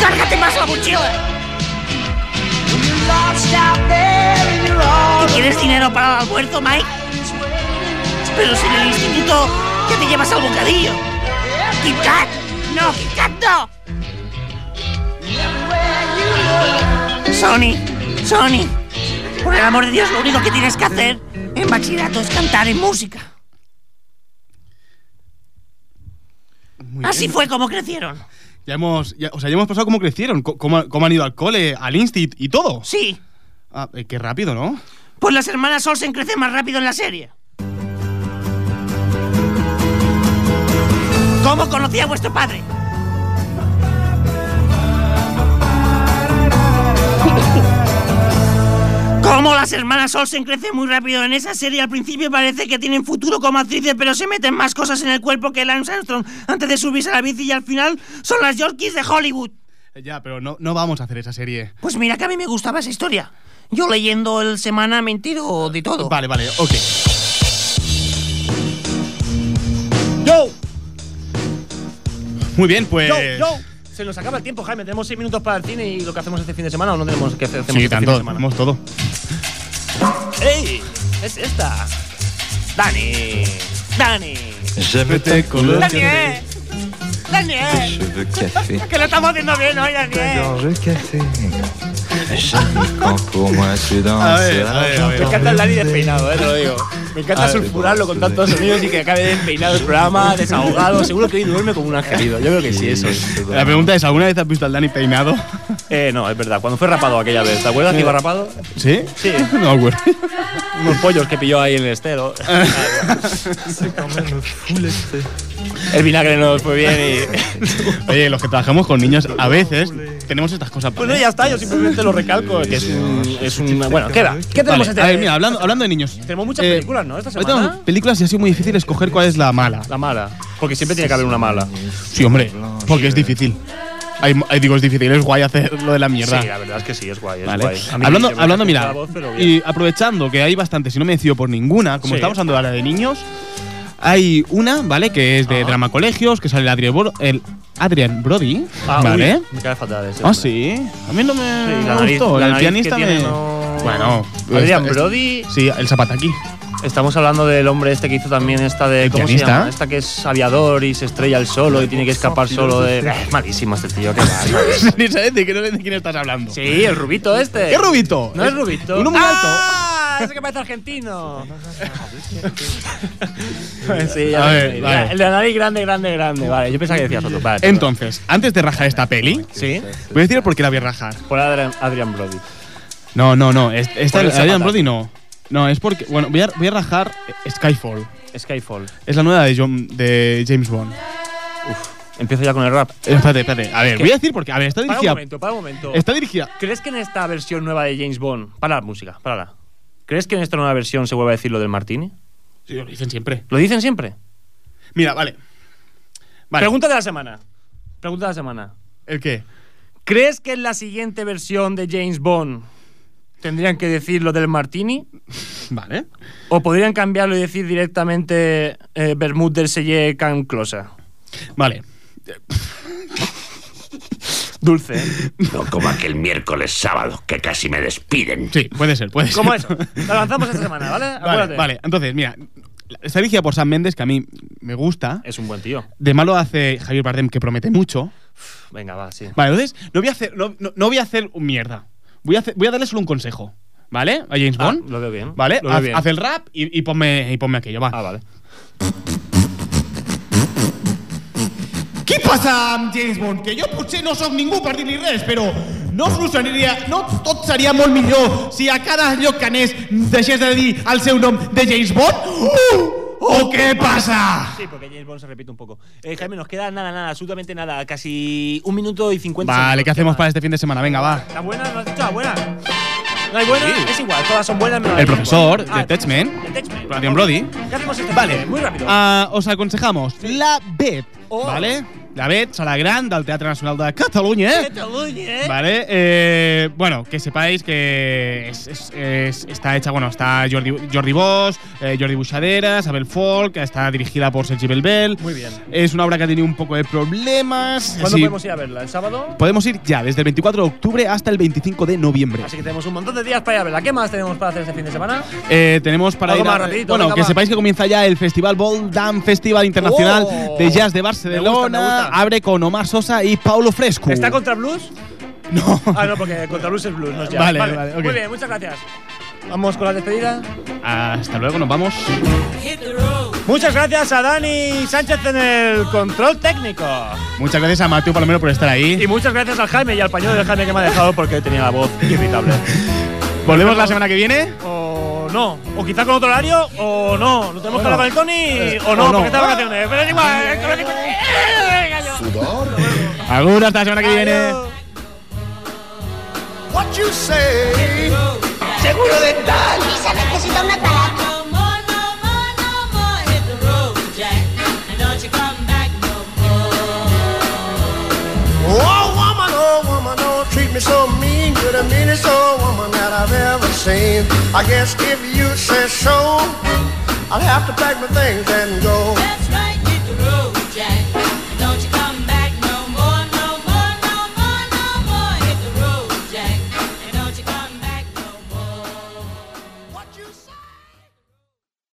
Cárgate más la mochila. ¿Y tienes dinero para el almuerzo, Mike? Pero si en el instituto ya te llevas al bocadillo. ¡Kit Kat! ¡No, Kit Kat no! Sony, Sony, por el amor de Dios, lo único que tienes que hacer en bachillerato es cantar en música. Muy Así bien. fue como crecieron. Ya hemos, ya- o sea, ya hemos pasado cómo crecieron, cómo han ido al cole, al instit y todo. Sí, Ah, eh, qué rápido, ¿no? pues las hermanas Olsen crecen más rápido en la serie. ¿Cómo conocí a vuestro padre? Cómo las hermanas Olsen crecen muy rápido en esa serie. Al principio parece que tienen futuro como actrices, pero se meten más cosas en el cuerpo que Lance Armstrong antes de subirse a la bici y al final son las Yorkies de Hollywood. Eh, Ya, pero no, no vamos a hacer esa serie. Pues mira que a mí me gustaba esa historia. Yo leyendo el semana me entero de todo. Vale, vale, ok. ¡Yo! Muy bien, pues. ¡Yo! ¡Yo! Se nos acaba el tiempo, Jaime. Tenemos seis minutos para el cine y lo que hacemos este fin de semana o no tenemos que hacer hacemos Sí, este fin tanto, de semana. tenemos todo. ¡Ey! Es esta. Dani. Dani. ¡Daniel! ¡Daniel! Café. Que lo estamos haciendo bien hoy, Daniel. Café. Jamais quand pour moi tu A danses ver, a ver, a ver. Me encanta el Dani despeinado, eh, te lo digo. Me encanta A ver. sulfurarlo con tantos sonidos y que acabe despeinado el programa, desahogado. Seguro que hoy duerme como un angelito. Yo creo que sí, eso. La pregunta es: ¿alguna vez has visto al Dani peinado? Eh, no, es verdad. Cuando fue rapado aquella vez, ¿te acuerdas que iba rapado? ¿Sí? Sí. No acuerdo. Unos pollos que pilló ahí en el estero. el vinagre no nos fue bien y. Oye, los que trabajamos con niños, a veces tenemos estas cosas. Pues no, ya está, yo simplemente lo recalco, que es un. Es un bueno, ¿qué va? ¿Qué tenemos Vale, este a ver, mira, hablando, hablando de niños. Tenemos muchas eh, películas, ¿no? Esta Hoy tenemos semana. películas y ha sido muy difícil escoger cuál es la mala. La mala. Porque siempre tiene que haber una mala. Sí, hombre, porque es difícil. Ay, ay, digo, es difícil, es guay hacer lo de la mierda. Sí, la verdad es que sí, es guay. Es Vale. guay. Hablando, hablando mira, voz, y aprovechando que hay bastantes y no me decido por ninguna, como Sí. estamos hablando ahora de niños, hay una, ¿vale? Que es de drama colegios, que sale el Adrian, Bro- el Adrian Brody, Ah, ¿vale? uy, me cae fatal ese Ah, hombre. sí. A mí no me Sí, la nariz- gustó. la el pianista me. no- Bueno. Adrian esta- Brody. Sí, el zapataki. Estamos hablando del hombre este que hizo también esta de. ¿El ¿Cómo se pianista? llama? Esta que es aviador y se estrella el solo y tiene que escapar solo de. Eh, Es malísimo este tío. Ni sabes de, qué- de quién estás hablando. Sí, el rubito este. ¿Qué rubito? No es rubito. Uno muy ¡Ah! Que parece argentino. sí, ya A me ver, vale. El de la nariz grande, grande, grande. Vale, yo pensaba que decías otro. Vale. Entonces, antes de rajar esta peli, Sí. voy a decir por qué la voy a rajar. Por Adrian, Adrian Brody. No, no, no. es- Esta, Por el Adrian. Brody no. No, es porque. Bueno, voy a, voy a rajar Skyfall. Skyfall. Es la nueva de, John- de James Bond. Empiezo ya con el rap. Eh, espérate, espérate. A ver, ¿Qué? voy a decir porque. A ver, está Para un dirigida. momento, para un momento. Está dirigida. ¿Crees que en esta versión nueva de James Bond. Para la música, para ¿Crees que en esta nueva versión se vuelve a decir lo del Martini? Sí, lo dicen siempre. ¿Lo dicen siempre? Mira, vale. Vale. Pregunta de la semana. Pregunta de la semana. ¿El qué? ¿Crees que en la siguiente versión de James Bond tendrían que decir lo del Martini? Vale. ¿O podrían cambiarlo y decir directamente eh, Bermud del Selle Can Closa? Vale. Dulce. No como aquel miércoles sábado que casi me despiden. Sí, puede ser, puede ser. ¿Cómo eso? Lo lanzamos esta semana, ¿vale? Vale, Acuérdate. vale. Entonces, mira. Está dirigida por Sam Mendes, que a mí me gusta. Es un buen tío. De malo hace Javier Bardem, que promete mucho. Venga, va, sí. Vale, entonces, no voy a hacer, no, no- no voy a hacer un mierda. Voy a, hacer- voy a darle solo un consejo. ¿Vale? A James Ah, Bond. lo veo bien. ¿Vale? Lo veo Haz, bien. haz el rap y, y ponme, y ponme aquello, va. Ah, vale. Què passa amb James Bond? Que jo potser no sóc ningú per dir-li res, però no solucionaria... No tot seria molt millor si a cada lloc que anés deixés de dir el seu nom de James Bond? Uh! ¿O qué pasa? Sí, porque James Bond se repite un poco. Eh, Jaime, nos queda nada, nada, absolutamente nada. Casi un minuto y cincuenta Vale. ¿qué hacemos para este fin de semana? Venga, va. ¿Está buena? ¿No has dicho la buena? ¿No hay buena? Es igual, todas son buenas. menos la El profesor, Bond. de con Adrian Brody. ¿Qué hacemos este Vale? Muy rápido. Ah, os aconsejamos la Bet, Oh. ¿vale? La Bet, sala gran del Teatre Nacional de Catalunya. Cataluña, ¿eh? Vale, eh, bueno, que sepáis que es- es- es- está hecha, bueno, está Jordi, Jordi Bosch, eh, Jordi Buixaderas, Abel Folk, está dirigida por Sergi Belbel. Muy bien. Es una obra que ha tenido un poco de problemas. ¿Cuándo Sí, podemos ir a verla? ¿El sábado? podemos ir ya, desde el 24 de octubre hasta el 25 de noviembre. Así que tenemos un montón de días para ir a verla. ¿Qué más tenemos para hacer este fin de semana? Eh, tenemos para ir a- más rapidito, Bueno, venga, que va. sepáis que comienza ya el Festival Bold Dam Festival Internacional Oh. de Jazz de Me Barcelona. gusta, me gusta. Abre con Omar Sosa y Paulo Fresco. ¿Está contra Blues? No. Ah, no, porque contra Blues es Blues, no es jazz. Vale, vale, ok. Muy bien, muchas gracias. Vamos con la despedida. Hasta luego, nos vamos. Muchas gracias a Dani Sánchez en el control técnico. Muchas gracias a Mateo Palomero por estar ahí. Y muchas gracias al Jaime y al pañuelo de Jaime que me ha dejado porque tenía la voz irritable. ¿Volvemos la semana que viene? O no. O quizá con otro horario, o no. Lo tenemos que hablar con el Tony, Eh, o no, no. porque está de vacaciones. Pero es igual, yo. Alguna hasta la semana que viene. What you say? Seguro dental. Lisa necesita una cara. Oh woman, oh woman, don't treat me so mean. You're the meanest old woman that I've ever seen. I guess if you say so, I'll have to pack my things and go. That's right,